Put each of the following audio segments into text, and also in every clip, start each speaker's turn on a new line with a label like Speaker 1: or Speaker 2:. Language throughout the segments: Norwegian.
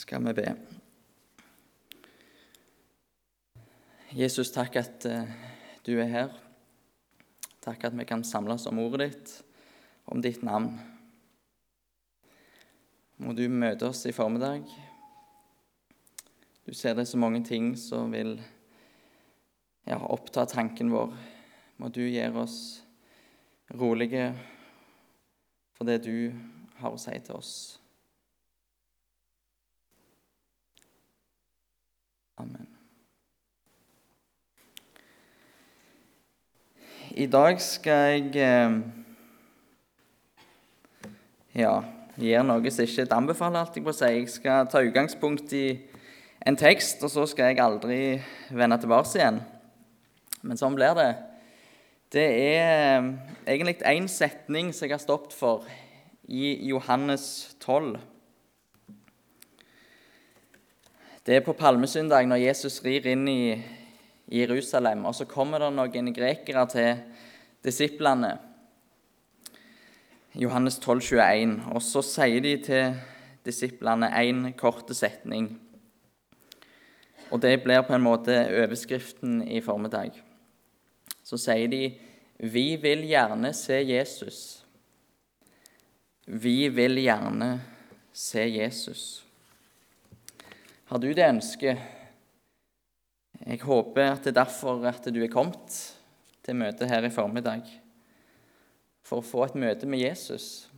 Speaker 1: skal vi be. Jesus, takk at eh, du er her. Takk at vi kan samles om ordet ditt, om ditt navn. Må du møte oss i formiddag. Du ser det er så mange ting som vil ja, oppta tanken vår. Må du gjøre oss rolige for det du har å si til oss. I dag skal jeg eh, ja, gjøre noe som ikke er anbefaler, alt jeg på si. Jeg skal ta utgangspunkt i en tekst, og så skal jeg aldri vende tilbake igjen. Men sånn blir det. Det er eh, egentlig én setning som jeg har stoppet for i Johannes 12. Det er på palmesøndag når Jesus rir inn i Jerusalem. Og så kommer det noen grekere til disiplene. Johannes 12, 21. Og så sier de til disiplene én kort setning. Og det blir på en måte overskriften i formiddag. Så sier de Vi vil gjerne se Jesus. Vi vil gjerne se Jesus. Har du det ønsket? Jeg håper at det er derfor at du er kommet til møtet her i formiddag. For å få et møte med Jesus.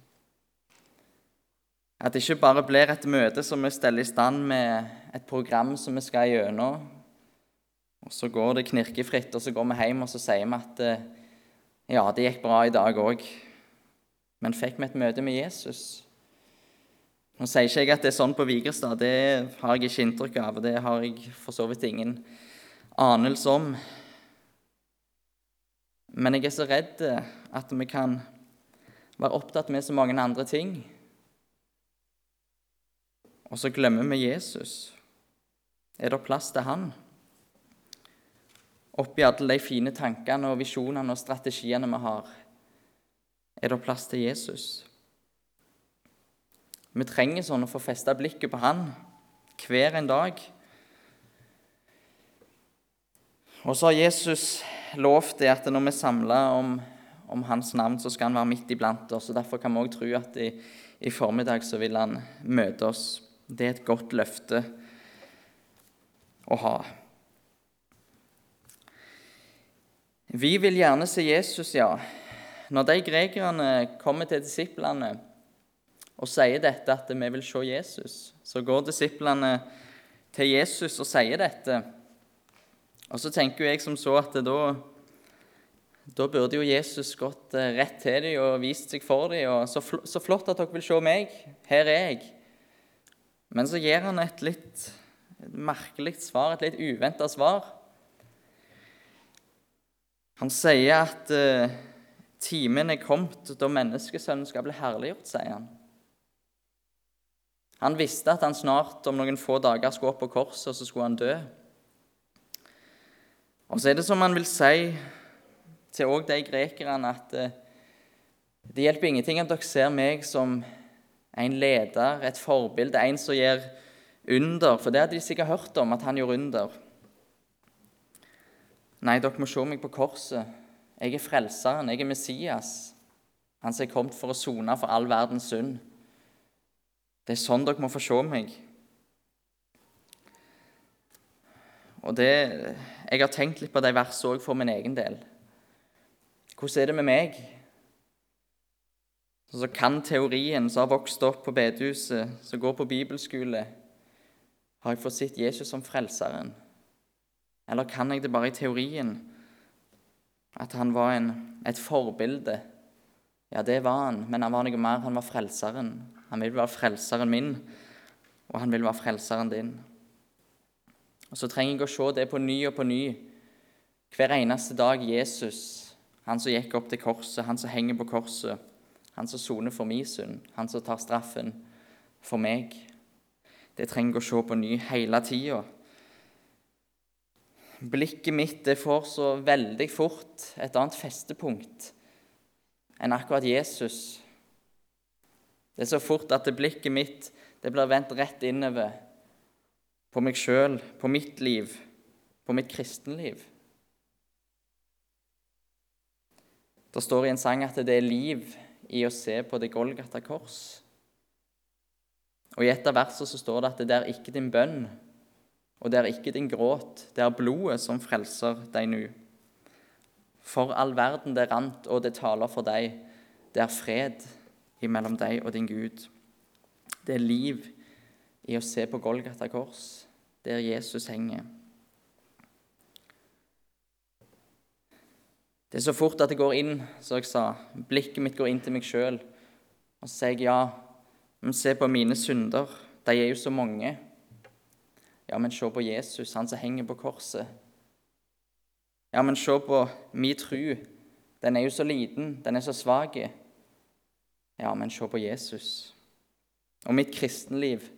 Speaker 1: At det ikke bare blir et møte som vi steller i stand med et program som vi skal gjennom, og så går det knirkefritt, og så går vi hjem og så sier vi at ja, det gikk bra i dag òg. Men fikk vi et møte med Jesus? Nå sier ikke jeg at det er sånn på Vigrestad, det har jeg ikke inntrykk av. og Det har jeg for så vidt ingen anelse om. Men jeg er så redd at vi kan være opptatt med så mange andre ting. Og så glemmer vi Jesus. Er det plass til han? Oppi alle de fine tankene og visjonene og strategiene vi har, er det plass til Jesus? Vi trenger sånn å få festa blikket på Han hver en dag. Og så har Jesus lovt det at når vi samler om, om, Hans navn, så skal Han være midt iblant oss. og Derfor kan vi òg tro at i, i, formiddag så vil Han møte oss. Det er et godt løfte å ha. Vi vil gjerne se Jesus, ja. Når de grekerne kommer til disiplene og sier dette at vi vil se Jesus. Så går disiplene til Jesus og sier dette. Og så tenker jeg som så at da, da burde jo Jesus gått eh, rett til dem og vist seg for dem. Og så, så flott at dere vil se meg. Her er jeg. Men så gir han et litt et merkelig svar, et litt uventa svar. Han sier at uh, timen er kommet da menneskesønnen skal bli herliggjort, sier han. Han visste at han snart om noen få dager skulle opp på korset, og så skulle han dø. Og så er det som han vil si til òg de grekerne at eh, det hjelper ingenting at dere ser meg som en leder, et forbilde, en som gjør under, for det hadde de sikkert hørt om, at han gjorde under. Nei, dere må se meg på korset. Jeg er frelseren, jeg er Messias, han som er kommet for å sone for all verdens synd. Det er sånn dere må få se meg. Og det, Jeg har tenkt litt på de versene òg for min egen del. Hvordan er det med meg? Så kan teorien, som har vokst opp på bedehuset, som går på bibelskole Har jeg fått sett Jesus som frelseren? Eller kan jeg det bare i teorien? At han var en, et forbilde? Ja, det var han, men han var noe mer. Han var frelseren. Han vil være frelseren min, og han vil være frelseren din. Og Så trenger jeg å se det på ny og på ny. Hver eneste dag Jesus, han som gikk opp til korset, han som henger på korset, han som soner for min synd, han som tar straffen for meg. Det trenger jeg å se på ny hele tida. Blikket mitt det får så veldig fort et annet festepunkt enn akkurat Jesus det er så fort at blikket mitt det blir vendt rett innover på meg sjøl, på mitt liv, på mitt kristenliv. Det står i en sang at det er liv i å se på det Golgata kors. Og I et av versene så står det at det er ikke din bønn, og det er ikke din gråt, det er blodet som frelser deg nå. For all verden det rant, og det taler for deg. Det er fred imellom deg og din Gud. Det er liv i å se på Golgata kors, der Jesus henger. Det er så fort at det går inn, som jeg sa. Blikket mitt går inn til meg sjøl. Og så sier jeg ja, men se på mine synder. De er jo så mange. Ja, men se på Jesus, han som henger på korset. Ja, men se på min tru. Den er jo så liten, den er så svak. Ja, men se på Jesus. Og mitt kristenliv,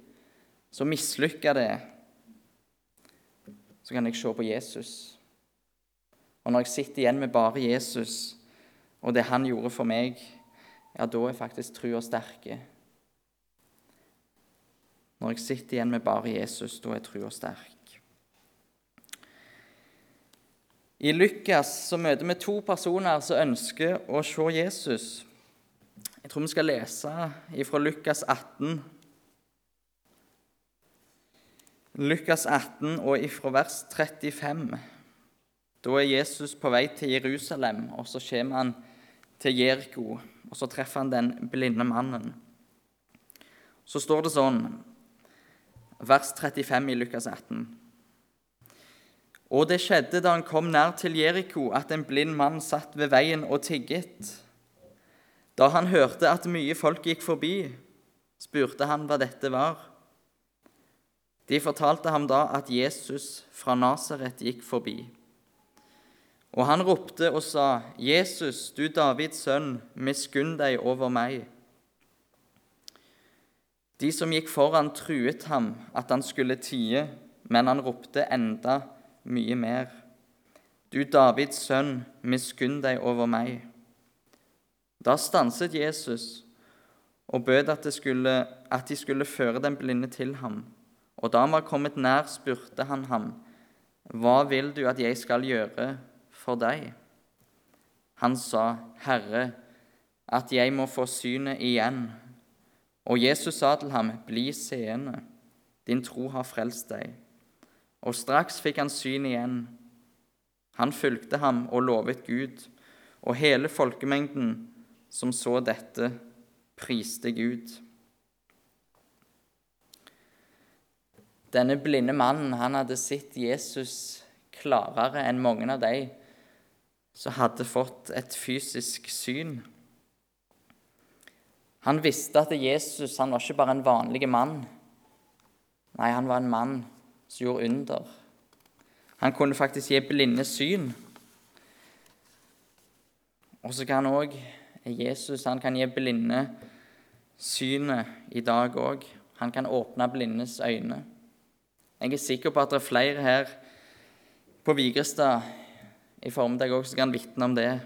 Speaker 1: så mislykka det, så kan jeg se på Jesus. Og når jeg sitter igjen med bare Jesus og det han gjorde for meg, ja, da er faktisk trua sterke. Når jeg sitter igjen med bare Jesus, da er trua sterk. I Lukas så møter vi to personer som ønsker å se Jesus. Jeg tror vi skal lese fra Lukas 18. Lukas 18 og ifra vers 35. Da er Jesus på vei til Jerusalem, og så kommer han til Jeriko. Og så treffer han den blinde mannen. Så står det sånn, vers 35 i Lukas 18. Og det skjedde da han kom nær til Jeriko, at en blind mann satt ved veien og tigget. Da han hørte at mye folk gikk forbi, spurte han hva dette var. De fortalte ham da at Jesus fra Nasaret gikk forbi. Og han ropte og sa, 'Jesus, du Davids sønn, miskunn deg over meg.' De som gikk foran, truet ham at han skulle tie, men han ropte enda mye mer. 'Du Davids sønn, miskunn deg over meg.' Da stanset Jesus og bød at, skulle, at de skulle føre den blinde til ham. Og da han var kommet nær, spurte han ham, 'Hva vil du at jeg skal gjøre?' for deg. Han sa, 'Herre, at jeg må få synet igjen.' Og Jesus sa til ham, 'Bli seende, din tro har frelst deg.' Og straks fikk han syn igjen. Han fulgte ham og lovet Gud, og hele folkemengden som så dette, priste Gud. Denne blinde mannen han hadde sett Jesus klarere enn mange av de som hadde fått et fysisk syn. Han visste at Jesus han var ikke bare en vanlig mann. Nei, han var en mann som gjorde under. Han kunne faktisk gi blinde syn. Og så kan òg Jesus han kan gi blinde synet i dag òg. Han kan åpne blindes øyne. Jeg er sikker på at det er flere her på Vigrestad i formiddag òg kan vitne om det.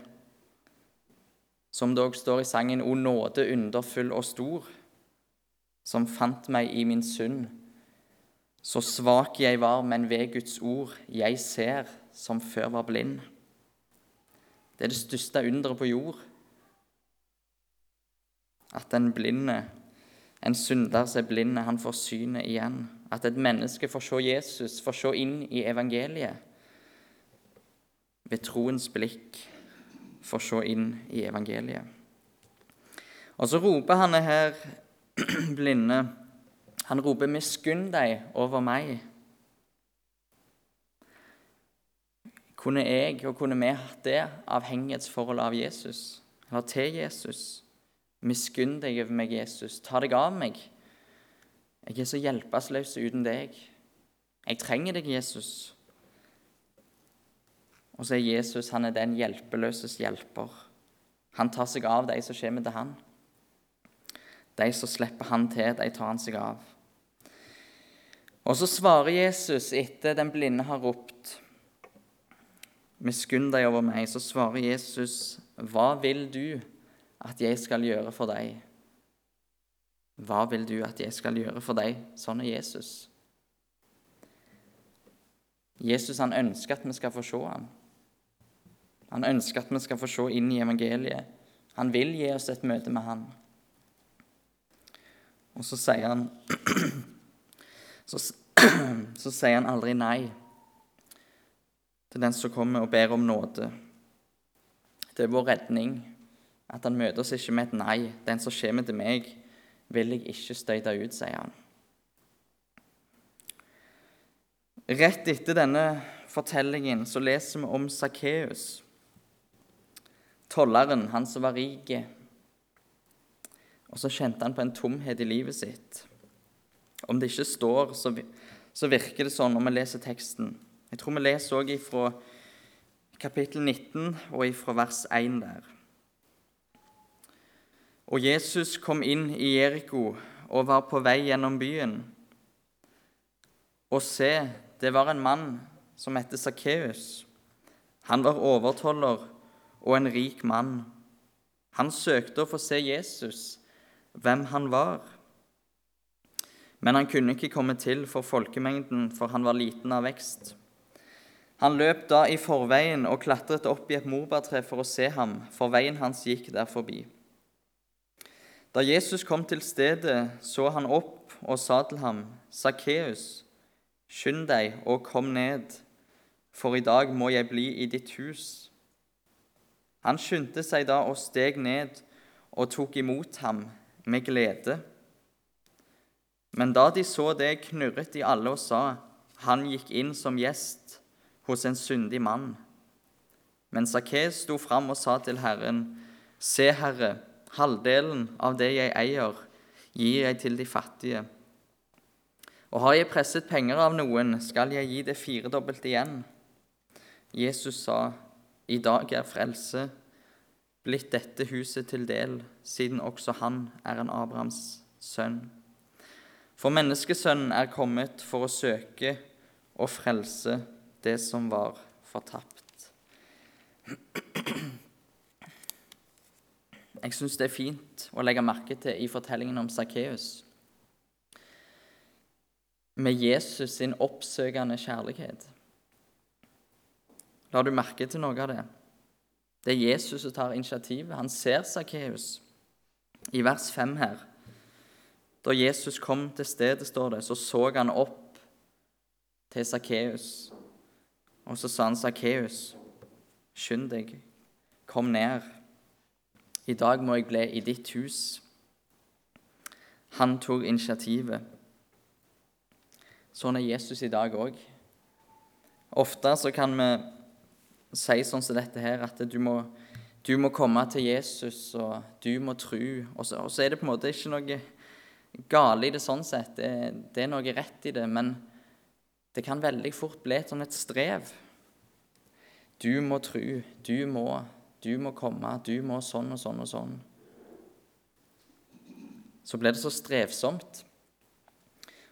Speaker 1: Som det òg står i sangen 'O nåde underfull og stor', som fant meg i min synd. Så svak jeg var, men ved Guds ord jeg ser, som før var blind. Det er det største underet på jord. At en blinde, en synder som er blind, han får synet igjen. At et menneske får se Jesus, får se inn i evangeliet ved troens blikk får se inn i evangeliet. Og så roper han her blinde Han roper 'miskunn deg over meg'. Kunne jeg og kunne vi hatt det avhengighetsforholdet av Jesus, eller til Jesus? Miskunn deg over meg, Jesus. Ta deg av meg. Jeg er så hjelpeløs uten deg. Jeg trenger deg, Jesus. Og så er Jesus han er den hjelpeløses hjelper. Han tar seg av de som kommer til han. De som slipper han til, de tar han seg av. Og så svarer Jesus etter den blinde har ropt Miskunn deg over meg, så svarer Jesus, Hva vil du at jeg skal gjøre for deg? Hva vil du at jeg skal gjøre for deg? Sånn er Jesus. Jesus han ønsker at vi skal få se ham. Han ønsker at vi skal få se inn i evangeliet. Han vil gi oss et møte med han. Og så sier han så, så sier han aldri nei til den som kommer og ber om nåde. Det er vår redning at han møter oss ikke med et nei. Den som kommer til meg, vil jeg ikke støyte ut, sier han. Rett etter denne fortellingen så leser vi om Sakkeus, tolleren, han som var rik. Og så kjente han på en tomhet i livet sitt. Om det ikke står, så, virker det sånn når vi leser teksten. Jeg tror vi leser òg fra kapittel 19 og ifra vers 1 der. Og Jesus kom inn i Jeriko og var på vei gjennom byen. Og se, det var en mann som het Sakkeus. Han var overtoller og en rik mann. Han søkte å få se Jesus, hvem han var. Men han kunne ikke komme til for folkemengden, for han var liten av vekst. Han løp da i forveien og klatret opp i et morbærtre for å se ham, for veien hans gikk der forbi. Da Jesus kom til stedet, så han opp og sa til ham, Sakkeus, Skynd deg og kom ned, for i dag må jeg bli i ditt hus. Han skyndte seg da og steg ned og tok imot ham med glede. Men da de så det, knurret de alle og sa, han gikk inn som gjest hos en syndig mann. Men Sakkeus sto fram og sa til Herren, Se, Herre, halvdelen av det jeg eier, gir jeg til de fattige. Og har jeg presset penger av noen, skal jeg gi det firedobbelt igjen. Jesus sa, I dag er frelse blitt dette huset til del, siden også han er en Abrahams sønn. For menneskesønnen er kommet for å søke og frelse det som var fortapt. Jeg syns det er fint å legge merke til i fortellingen om Sakkeus med Jesus sin oppsøkende kjærlighet. La du merke til noe av det? Det er Jesus som tar initiativet. Han ser Sakkeus. I vers 5 her Da Jesus kom til stedet, står det, så så han opp til Sakkeus. Og så sa han, 'Sakkeus, skynd deg, kom ned. I dag må jeg bli i ditt hus.' Han tok initiativet. Sånn er Jesus i dag òg. Ofte så kan vi si sånn som dette her, at du må, du må komme til Jesus, og du må tro. Og så, og så, er det på en måte ikke noe galt i det sånn sett. Det, det, er noe rett i det, men det kan veldig fort bli et sånn et strev. Du må tro, du må, du må komme, du må sånn og sånn og sånn. Så ble det så strevsomt.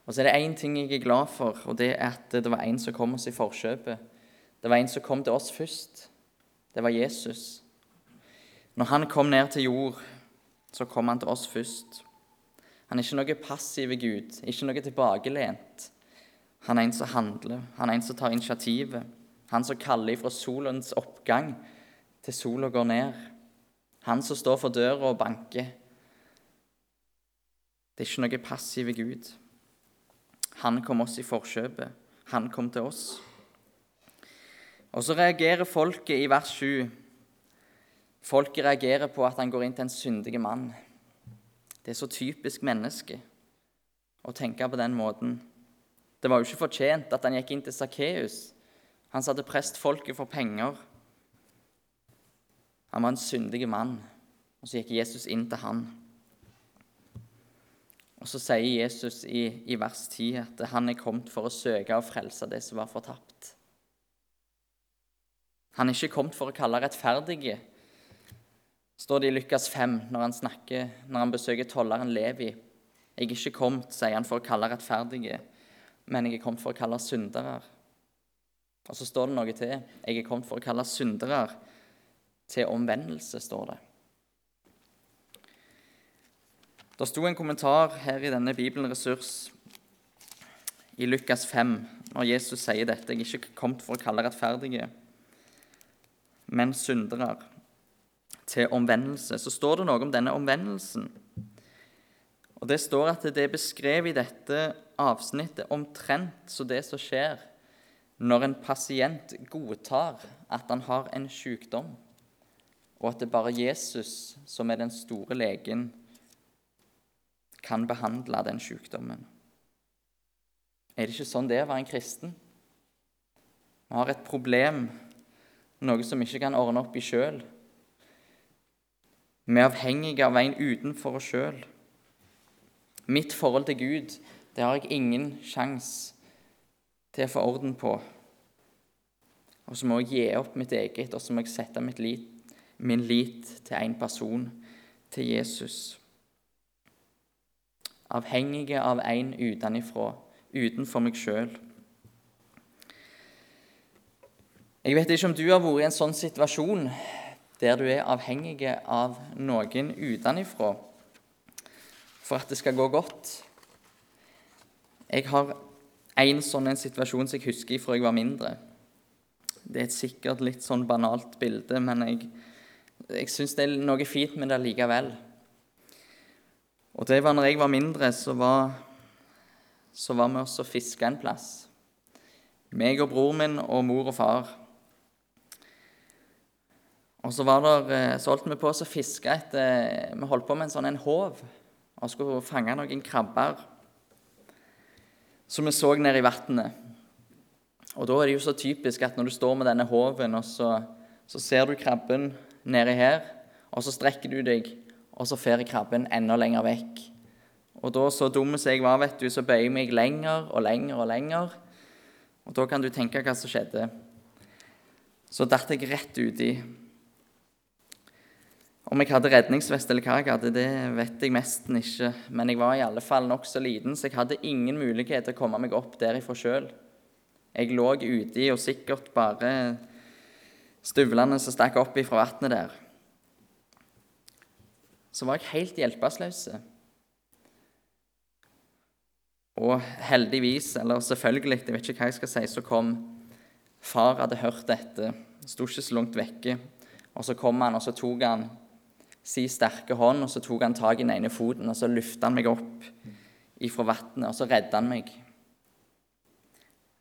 Speaker 1: Og så er det én ting jeg er glad for, og det er at det var en som kom oss i forkjøpet. Det var en som kom til oss først. Det var Jesus. Når han kom ned til jord, så kom han til oss først. Han er ikke noe passiv Gud, ikke noe tilbakelent. Han er en som handler, han er en som tar initiativet. Han som kaller fra solens oppgang til sola går ned. Han som står for døra og banker. Det er ikke noe passiv Gud. Han kom oss i forkjøpet. Han kom til oss. Og så reagerer folket i vers 7. Folket reagerer på at han går inn til en syndig mann. Det er så typisk menneske å tenke på den måten. Det var jo ikke fortjent at han gikk inn til Sakkeus, han satte prestfolket prest folket for penger. Han var en syndig mann, og så gikk Jesus inn til han. Og Så sier Jesus i, i vers 10 at han er kommet for å søke og frelse det som var fortapt. Han er ikke kommet for å kalle rettferdige, står det i Lukas 5 når han snakker, når han besøker tolleren Levi. Jeg er ikke kommet, sier han, for å kalle rettferdige, men jeg er kommet for å kalle syndere. Og så står det noe til. Jeg er kommet for å kalle syndere til omvendelse, står det. Det sto en kommentar her i denne Bibelen Ressurs i Lukas 5, når Jesus sier dette 'Jeg er ikke kommet for å kalle rettferdige, men syndere' til omvendelse, så står det noe om denne omvendelsen. Og Det står at det er beskrevet i dette avsnittet omtrent så det som skjer når en pasient godtar at han har en sykdom, og at det bare Jesus som er den store legen, kan behandle den sykdommen. Er det ikke sånn det er å være en kristen? Vi har et problem, noe som vi ikke kan ordne opp i sjøl. Vi er avhengige av en utenfor oss sjøl. Mitt forhold til Gud det har jeg ingen sjanse til å få orden på. Og så må jeg gi opp mitt eget, og så må jeg sette mitt lit, min lit til én person, til Jesus. Avhengige av en utenfra, utenfor meg sjøl. Jeg vet ikke om du har vært i en sånn situasjon der du er avhengig av noen utenfra for at det skal gå godt. Jeg har en sånn en situasjon som jeg husker fra jeg var mindre. Det er et sikkert litt sånn banalt bilde, men jeg, jeg syns det er noe fint med det likevel. Og det var når jeg var mindre, så var, så var vi også fiska en plass. Meg og bror min og mor og far. Og så, var der, eh, så holdt vi på å fiske etter Vi holdt på med en sånn en håv og skulle fange noen krabber som vi så nede i vannet. Og da er det jo så typisk at når du står med denne håven, og så, så ser du krabben nedi her, og så strekker du deg, og så fer krabben enda lenger vekk. Og da, så dum som jeg var, vet du, så bøyer jeg meg lenger og lenger og lenger. Og da kan du tenke hva som skjedde. Så datt jeg rett uti. Om jeg hadde redningsvest eller hva jeg hadde, det vet jeg nesten ikke. Men jeg var i alle fall nokså liten, så jeg hadde ingen mulighet til å komme meg opp derifra sjøl. Jeg lå uti og sikkert bare støvlene som stakk opp ifra vannet der. Så var jeg helt hjelpeløs. Og heldigvis, eller selvfølgelig, jeg vet ikke hva jeg skal si, så kom far hadde hørt dette. Sto ikke så langt vekke. Og så kom han, og så tok han si sterke hånd, og så tok han tak i den ene foten og så løfta han meg opp ifra vannet, og så redda han meg.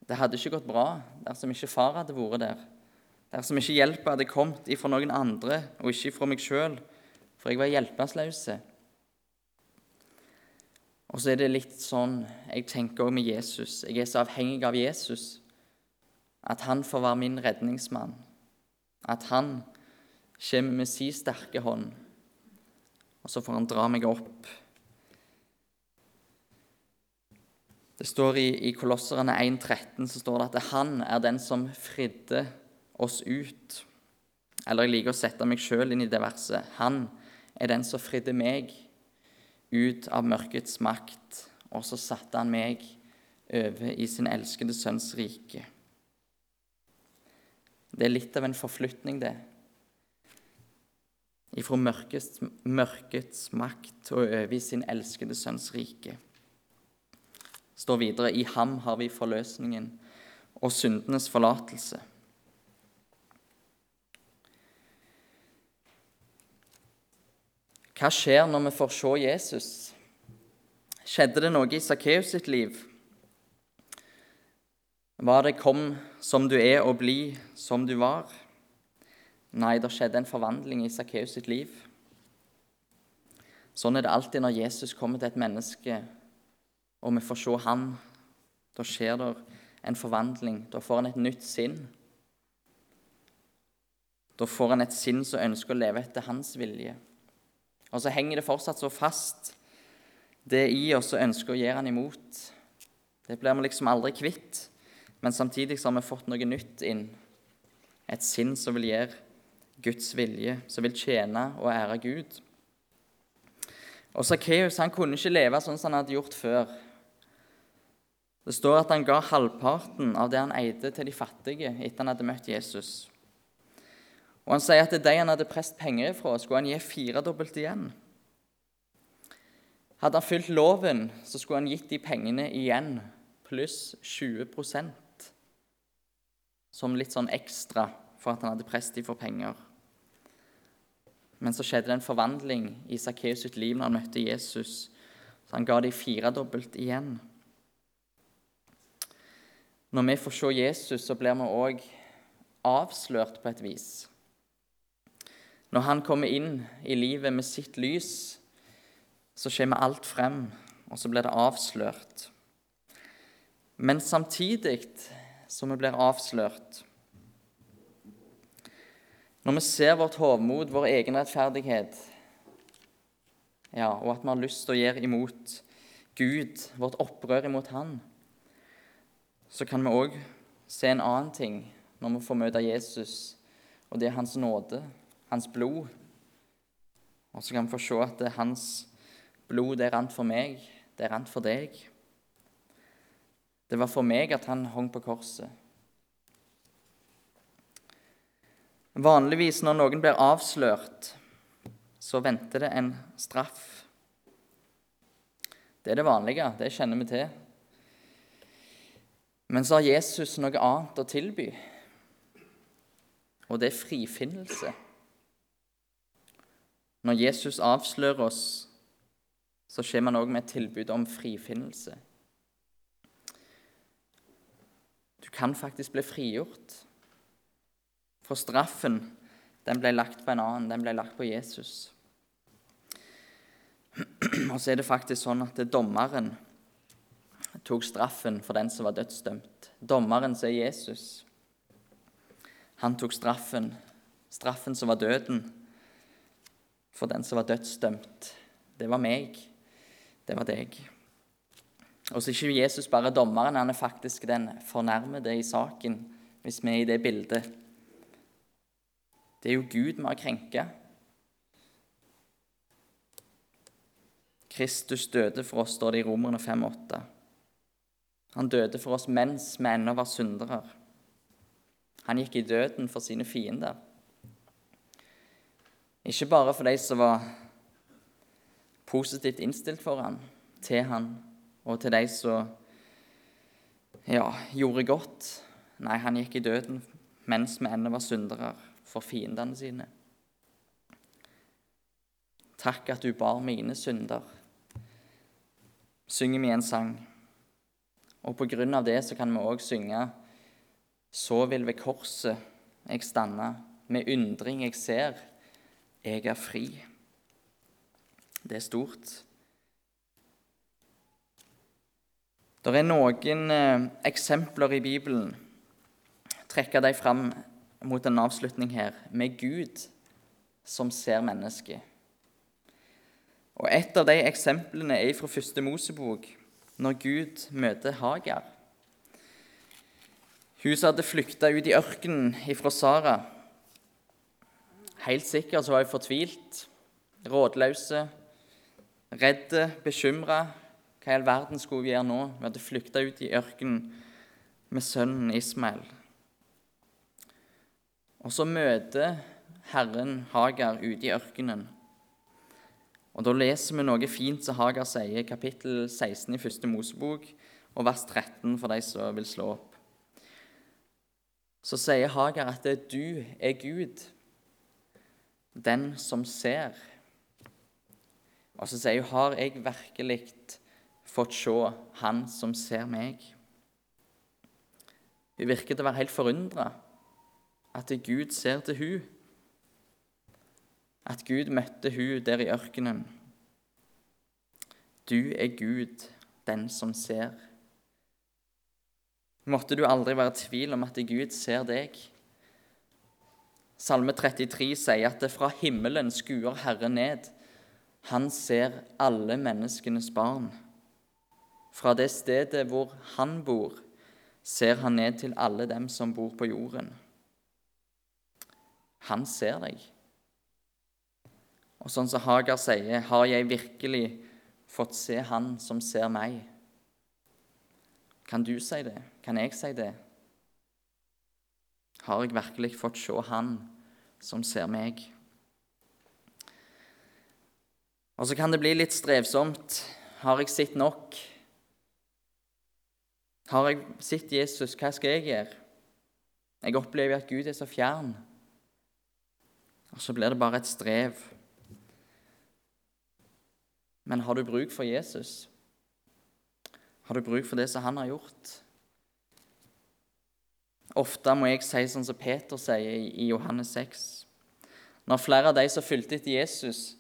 Speaker 1: Det hadde ikke gått bra dersom ikke far hadde vært der, dersom ikke hjelpa hadde kommet ifra noen andre og ikke ifra meg sjøl, for jeg var hjelpeløs. Og så er det litt sånn jeg tenker også med Jesus. Jeg er så avhengig av Jesus at han får være min redningsmann. At han kommer med sin sterke hånd og så får han dra meg opp. Det står i, i Kolosserne 1,13 så står det at han er den som fridde oss ut. Eller jeg liker å sette meg sjøl inn i det verset. Han er den som fridde meg ut av mørkets makt, og så satte han meg over i sin elskede sønns rike. Det er litt av en forflytning, det ifra mørkets, mørkets makt og over i sin elskede sønns rike. står videre i ham har vi forløsningen og syndenes forlatelse. Hva skjer når vi får se Jesus? Skjedde det noe i Sakkeus sitt liv? Var det 'kom som du er og bli som du var'? Nei, det skjedde en forvandling i Sakkeus sitt liv. Sånn er det alltid når Jesus kommer til et menneske, og vi får se han. Da skjer det en forvandling. Da får han et nytt sinn. Da får han et sinn som ønsker å leve etter hans vilje. Og så henger det fortsatt så fast, det i oss som ønsker å gjøre han imot. Det blir vi liksom aldri kvitt. Men samtidig så har vi fått noe nytt inn. Et sinn som vil gjøre Guds vilje, som vil tjene og ære Gud. Og Sakkeus kunne ikke leve sånn som han hadde gjort før. Det står at han ga halvparten av det han eide, til de fattige etter han hadde møtt Jesus. Og Han sier at det de han hadde prest penger fra, skulle han gi firedobbelt igjen. Hadde han fulgt loven, så skulle han gitt de pengene igjen pluss 20% som litt sånn ekstra for at han hadde prest de for penger. Men så skjedde det en forvandling i Sakkeus sitt liv når han møtte Jesus. Så han ga de firedobbelt igjen. Når vi får se Jesus, så blir vi òg avslørt på et vis. Når han kommer inn i livet med sitt lys, så kommer alt frem, og så blir det avslørt. Men samtidig som vi blir avslørt Når vi ser vårt hovmod, vår egen rettferdighet, ja, og at vi har lyst til å gjøre imot Gud, vårt opprør imot Han, så kan vi òg se en annen ting når vi får møte Jesus, og det er Hans nåde, Hans blod. Og så kan vi få se at det er Hans blod det rant for meg, det rant for deg. Det var for meg at han hang på korset. Vanligvis når noen blir avslørt, så venter det en straff. Det er det vanlige, det kjenner vi til. Men så har Jesus noe annet å tilby, og det er frifinnelse. Når Jesus avslører oss, så kommer han òg med et tilbud om frifinnelse. Du kan faktisk bli frigjort. For straffen den ble lagt på en annen, den ble lagt på Jesus. Og så er det faktisk sånn at dommeren tok straffen for den som var dødsdømt. Dommeren som er Jesus. Han tok straffen, straffen som var døden, for den som var dødsdømt. Det var meg. Det var deg. Og så er ikke Jesus bare dommeren, han er faktisk den fornærmede i saken, hvis vi er i det bildet. Det er jo Gud vi har krenka. Kristus døde for oss, står det i Romerne 5,8. Han døde for oss mens vi ennå var syndere. Han gikk i døden for sine fiender. Ikke bare for de som var positivt innstilt for han, til han og til de som ja, gjorde godt. Nei, han gikk i døden mens vi ennå var syndere, for fiendene sine. Takk at du bar mine synder, synger vi en sang. Og på grunn av det så kan vi òg synge Så vil ved korset jeg stande, med undring jeg ser, jeg er fri. Det er stort. Det er noen eh, eksempler i Bibelen. Trekker de fram mot en avslutning her med Gud som ser mennesket. Og Et av de eksemplene er fra første Mosebok, når Gud møter Hagar. Hun som hadde flykta ut i ørkenen ifra Sara. Helt sikkert så var jeg fortvilt, rådløse, redde, bekymra. Hva i all verden skulle vi gjøre nå? Vi hadde flykta ut i ørkenen med sønnen Ismael. Og så møter Herren Hagar ute i ørkenen. Og Da leser vi noe fint som Hagar sier, kapittel 16 i første Mosebok, og vers 13 for de som vil slå opp. Så sier Hagar at det er du er Gud, den som ser. Og så sier hun, 'Har jeg virkelig fått se Han som ser meg?' Hun virker til å være helt forundra at Gud ser til hun. At Gud møtte hun der i ørkenen. Du er Gud, den som ser. Måtte du aldri være i tvil om at Gud ser deg. Salme 33 sier at det fra himmelen skuer Herren ned han ser alle menneskenes barn. Fra det stedet hvor han bor, ser han ned til alle dem som bor på jorden. Han ser deg. Og sånn som Hagar sier, har jeg virkelig fått se Han som ser meg? Kan du si det? Kan jeg si det? Har jeg virkelig fått se Han som ser meg? Og så kan det bli litt strevsomt. Har jeg sett nok? Har jeg sett Jesus, hva skal jeg gjøre? Jeg opplever at Gud er så fjern. Og så blir det bare et strev. Men har du bruk for Jesus? Har du bruk for det som han har gjort? Ofte må jeg si sånn som Peter sier i Johannes 6. Når flere av de som fulgte etter Jesus,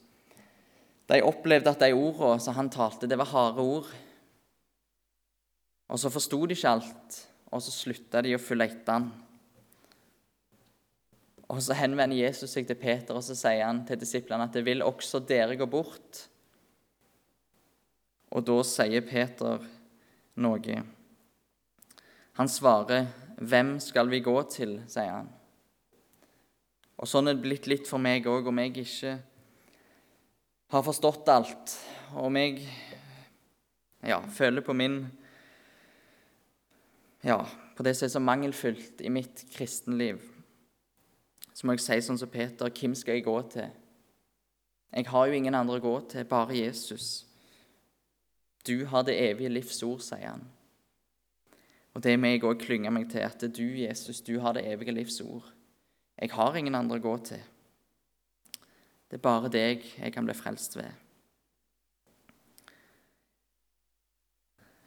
Speaker 1: de opplevde at de ordene som han talte, det var harde ord. Og så forsto de ikke alt, og så slutta de å følge etter han. Og så henvender Jesus seg til Peter og så sier han til disiplene at det vil også dere gå bort. Og da sier Peter noe. Han svarer, 'Hvem skal vi gå til?' sier han. Og Sånn er det blitt litt for meg òg, om jeg ikke har forstått alt, om jeg ja, føler på min Ja, på det som er så mangelfullt i mitt kristenliv, så må jeg si sånn som Peter Hvem skal jeg gå til? Jeg har jo ingen andre å gå til, bare Jesus. Du har det evige livs ord, sier han. Og det må jeg òg klynge meg til, at du, Jesus, du har det evige livs ord. Jeg har ingen andre å gå til. Det er bare deg jeg kan bli frelst ved.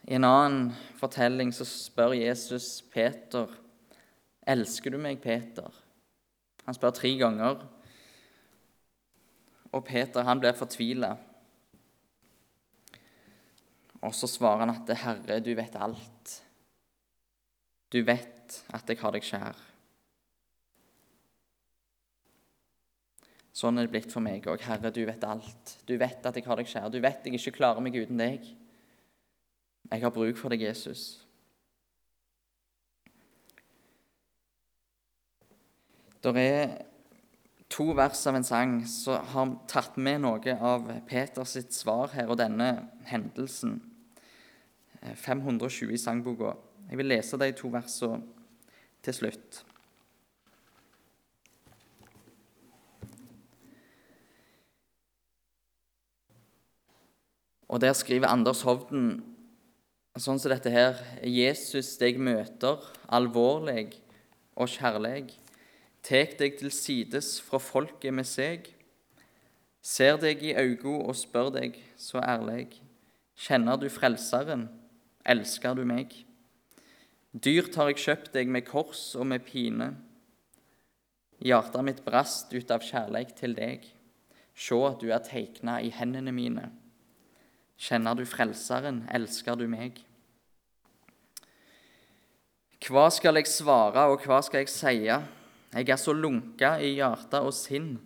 Speaker 1: I en annen fortelling så spør Jesus Peter, 'Elsker du meg, Peter?' Han spør tre ganger, og Peter han blir fortvila. Og så svarer han at 'Herre, du vet alt'. Du vet at jeg har deg kjær. Sånn er det blitt for meg òg. Herre, du vet alt. Du vet at jeg har deg kjær. Du vet jeg ikke klarer meg uten deg. Jeg har bruk for deg, Jesus. Det er to vers av en sang som har tatt med noe av Peters svar her og denne hendelsen. 520 i sangboka. Jeg vil lese de to versene til slutt. Og Der skriver Anders Hovden sånn som dette her Jesus deg møter, alvorlig og kjærlig. Tek deg til sides fra folket med seg. Ser deg i øynene og spør deg så ærlig. Kjenner du Frelseren? Elsker du meg? Dyrt har jeg kjøpt deg med kors og med pine. Hjertet mitt brast ut av kjærleik til deg. Sjå du er teikna i hendene mine. Kjenner du Frelseren, elsker du meg? Hva skal jeg svare, og hva skal jeg sie? Jeg er så lunka i hjerte og sinn.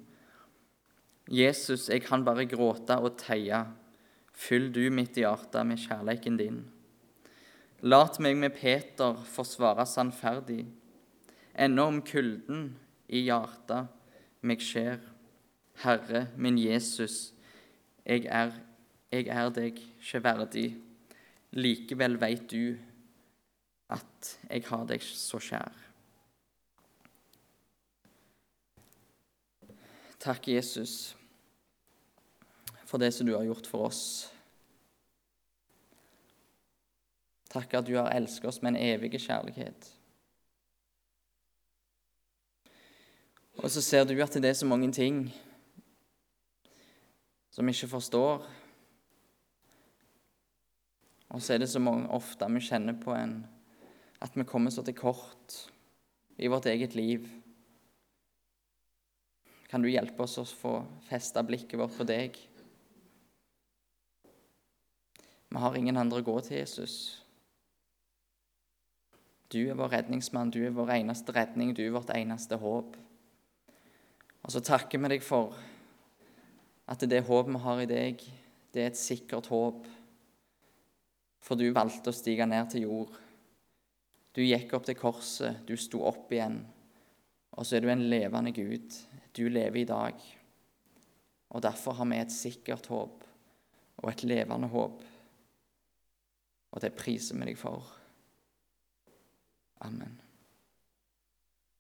Speaker 1: Jesus, jeg kan bare gråte og teie. Fyll du mitt hjerte med kjærleiken din. Lat meg med Peter forsvare sannferdig, ennå om kulden i hjertet meg skjer. Herre min Jesus, jeg er, jeg er deg ikke verdig. Likevel veit du at jeg har deg så kjær. Takk, Jesus, for det som du har gjort for oss. Takk at du har elsket oss med en evig kjærlighet. Og så ser du at det er så mange ting som vi ikke forstår. Og så er det så mange, ofte vi kjenner på en, at vi kommer så til kort i vårt eget liv. Kan du hjelpe oss å få festa blikket vårt på deg? Vi har ingen andre å gå til, Jesus. Du er vår redningsmann, du er vår eneste redning, du er vårt eneste håp. Og så takker vi deg for at det håpet vi har i deg, det er et sikkert håp. For du valgte å stige ned til jord. Du gikk opp til korset, du sto opp igjen. Og så er du en levende Gud. Du lever i dag. Og derfor har vi et sikkert håp og et levende håp. Og det priser vi deg for. Amen.